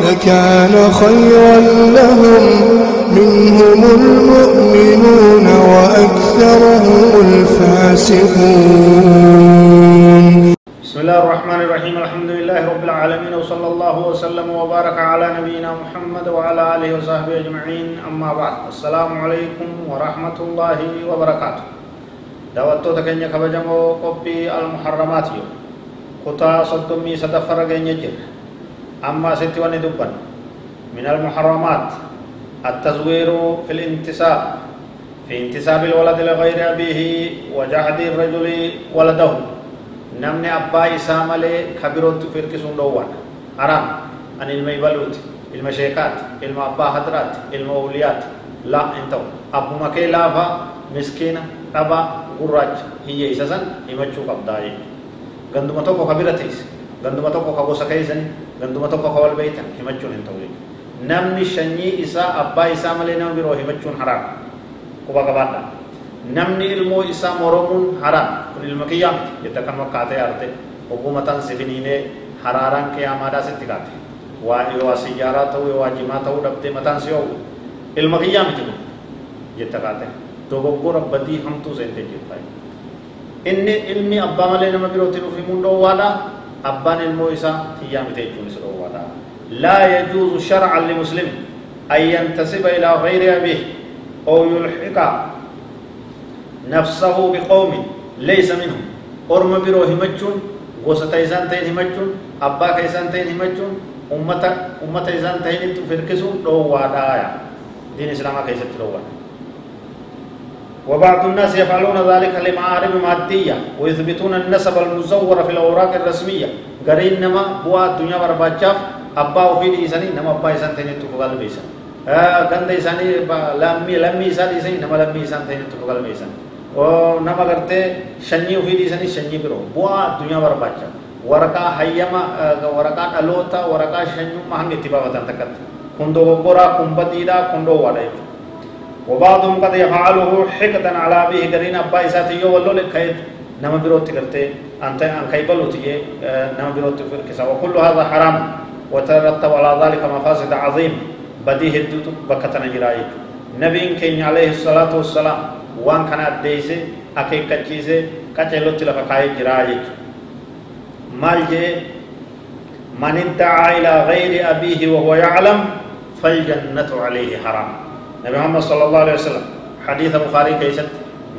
لكان خيرا لهم. منهم المؤمنون وأكثرهم الفاسقون. بسم الله الرحمن الرحيم. الحمد لله رب العالمين وصلى الله وسلم وبارك على نبينا محمد وعلى آله وصحبه أجمعين. أما بعد السلام عليكم ورحمة الله وبركاته. دعوتو تكنيا كبجمو قبي المحرمات يو. كتا صدمي صدفر جنجر أما ستي واني دبن من المحرمات التزوير في الانتساب. في انتساب الولد لغير أبيه وجهد الرجل ولده. نمني أبا إسام لي كبيرون تفير كسون دوان. أرام أن المي بلوت المشيكات إلم أبا حضرات المولياد لا إنتو. أبو مكي لافا مسكين أبا غراج. هي إساسا يمجو قبضائي غندو متوكو كبيرتيس غندو متوكو كبوسكيزن ganduma tokko ka wal beeytan himachuun hin ta'u namni shanyii isaa abbaa isaa malee nama biroo himachuun haraam quba qabaadha namni ilmoo isaa moromuun haraam kun ilma kiyyaa miti jetta kan fakkaatee arte oggumatan sifiniinee haraaraan qiyaamaadhaa sitti kaate waa waa sijaaraa ta'uu yoo waa jimaa ta'uu dhabdee mataan si oowwu ilma kiyyaa miti kun jetta kaate dogoggora badii hamtuu seentee jirta inni ilmi abbaa malee nama birootiin uf himuun dhoowwaadha kiyyaa miti jechuun isa dhoowwaadha laa yajuuzu sharcan limuslimin an yantasiba ilaa gayri abiih أو يلحق نفسه بقوم ليس منهم أرم برو همجون غوسة إسان تين همجون أبا كيسان تين همجون أمة أمة إسان تين تفركسو لو وادايا دين إسلام كيسة لو وادا وبعض الناس يفعلون ذلك لمعارف مادية ويثبتون النسب المزور في الأوراق الرسمية. قرين نما بوا الدنيا برباتشاف أبا وفي دي إساني نما أبا إسان تنين تفقال بيسان آه، قند إساني لامي لامي إسان إساني نما لامي إسان تنين تفقال بيسان نما قرتي شنجي وفي دي إساني شنجي برو. بوا الدنيا برباتشاف ورقا حيما آه، ورقا ألوتا ورقا شنجو ما هنگ اتباوتان تكت كندو ببورا كنبديدا كندو وادايتو وبعضهم قد يفعله حقدا على أبيه قرين أبا إساتي ولو لكيد نما بروت قرتي أنت أن كيبلو تيجي نما بروت فركسا وكل هذا حرام وترتب على ذلك مفاسد عظيم. بدي هدوت بكتنا جراي نبي كين عليه الصلاة والسلام وان كان أديسه أكيد كتشيسه كتشلو تلا فكاي جراي مال جي من ادعى إلى غير أبيه وهو يعلم فالجنة عليه حرام. نبي محمد صلى الله عليه وسلم حديث البخاري كيست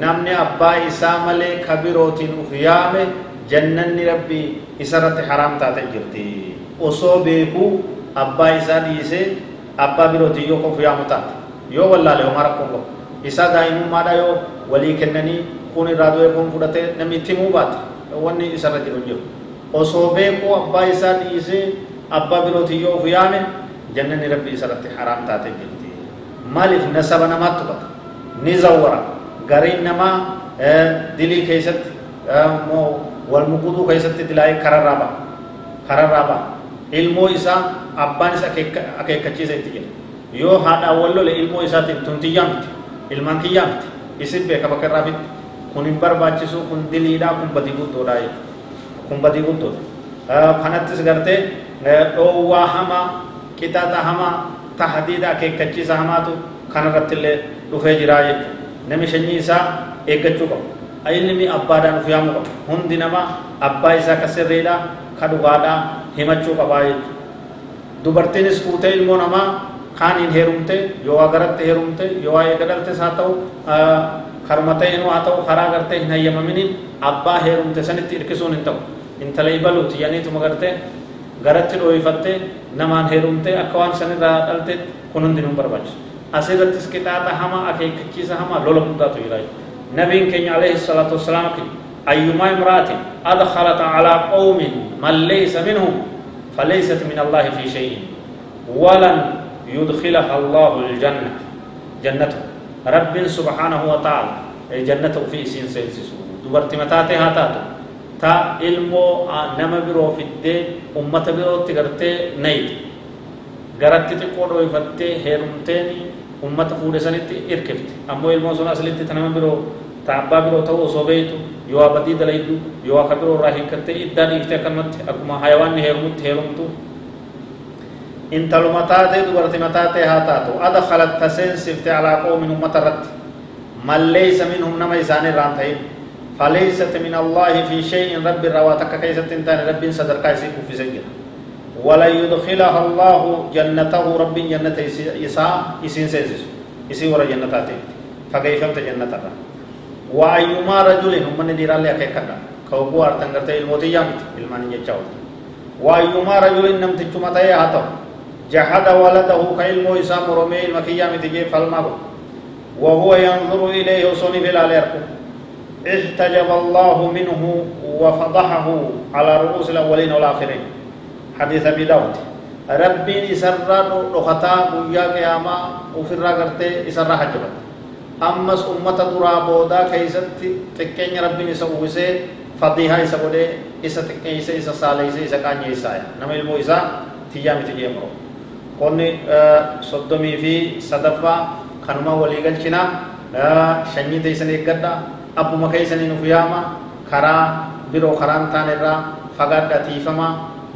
نمني أبا إسام لي كبيروتين أخيامه جنن ربي إسرت حرام تاتي جرتي أصوبه أبا إسا ديسه abbaa birooti yoo kofu yaamu taate yoo wallaale homaa rakkoon qabu isaa daa'imummaadha yoo walii kennanii kun irraa du'e kun fudhatee namni itti himuu baate wanni isarra jiru jiru osoo beekuu abbaa isaa dhiisee abbaa birooti yoo ofu yaame jannanni maaliif nasaba namaatti tubata ni zawwara gariin namaa dilii keessatti moo wal muquduu keessatti dilaa'ee kararraa ba'a kararraa ba'a ilmoo isaa abbaan isa akeekkachiisa itti jira yoo haadhaan wal lole ilmoo isaatiin tun tiyyaa miti ilmaan kiyyaa miti isin beeka bakka irraa fitti kun hin barbaachisu kun diliidhaa kun badii guddoodha jechuudha kun badii guddoodha kanattis gartee dhoowwaa hamaa qixaaxa hamaa tahdiida akeekkachiisa hamaatu kanarratti illee dhufee jiraa jechuudha nami shanyii isaa eeggachuu qaba ilmi abbaadhaan uf yaamuu qaba hundi namaa abbaa isaa ka sirriidhaa ka dhugaadhaa himachuu qabaa jechuudha dubartiinis fuutee ilmoo namaa kaaniin heerumte yoo agaratti heerumte yoo waa'ee gadaltes haa ta'u karuma ta'eenuu haa ta'u karaa gartee hin hayyamaminiin abbaa heerumte sanitti hirkisuun hin ta'u intala ibaluuti yaniituma gartee garatti dhooyifatte namaan heerumte akka waan sanirraa dhalte kun hundi nu barbaachisu asirrattis qixaaxa hamaa akeekkachiisa hamaa lola guddaatu jira nabiin keenya alayhi salaatu wassalaam akini ayyumaa imraatin adkhalat alaa qawmin man laysa minhum فليست من الله في شيء ولن يدخلها الله الجنة جنته رب سبحانه وتعالى جنته في سين سينسسو دبرت متاتي هاتاتو تا علمو نما برو فدي أمة برو تغرتي نيت غرت تقودو يفتي هيرمتيني أمة فودي سنتي إركفت أمو علمو سنة أسلتي تنما برو تعبا برو تو۔ صوبيتو يوا بدي دليدو يوا كبرو راهي كتي إدى ديفتي كنمت أكما حيوان هيرمت هيرمتو intalu mataate dubarti mataate haa taatu adkhalat taseen sifte alaa qoomin ummata irratti man leysa minhum nama isaan irraan ta'in fi shay'in rabbi irraa waa takka keessatti hin taane rabbiin sadarkaa isii kuffise jira ولن يدخلها الله جنته. رب جنة إساء إسين سيسس إسي ورا جنتاتي فكيف أنت جنة وأيما رجل من ديران أكيد كذا كوبو أرتن كرتة الموتي يامت الماني يجاو وأيما رجل نم تجمع تيا هاتو. جحد ولده كإلمو إسام رمي المكية متجي فالمغو وهو ينظر إليه وصني بلا ليركو. احتجب الله منه وفضحه على رؤوس الأولين والآخرين. حديث أبي داود. ربين إسرى رخطا بويا قياما وفرا قرتي إسرى حجبت أمس أمة درا بودا كيست تكين ربين إسوه إسا إسا تكين إسا إسا صالح إسا إسا كاني إسا نمي المو إسا تيامي تجي مرو. qonni soddomii fi sadaffaa kanuma walii galchinaa shanyii teessan eeggadha أبو مكيسن نفياما خرا برو خران تان را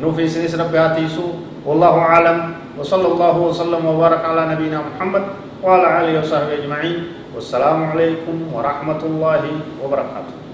نوفي سنس نفيسن ربياتيسو والله عالم وصلى الله وسلم وبارك على نبينا محمد وعلى آله وصحبه أجمعين والسلام عليكم ورحمة الله وبركاته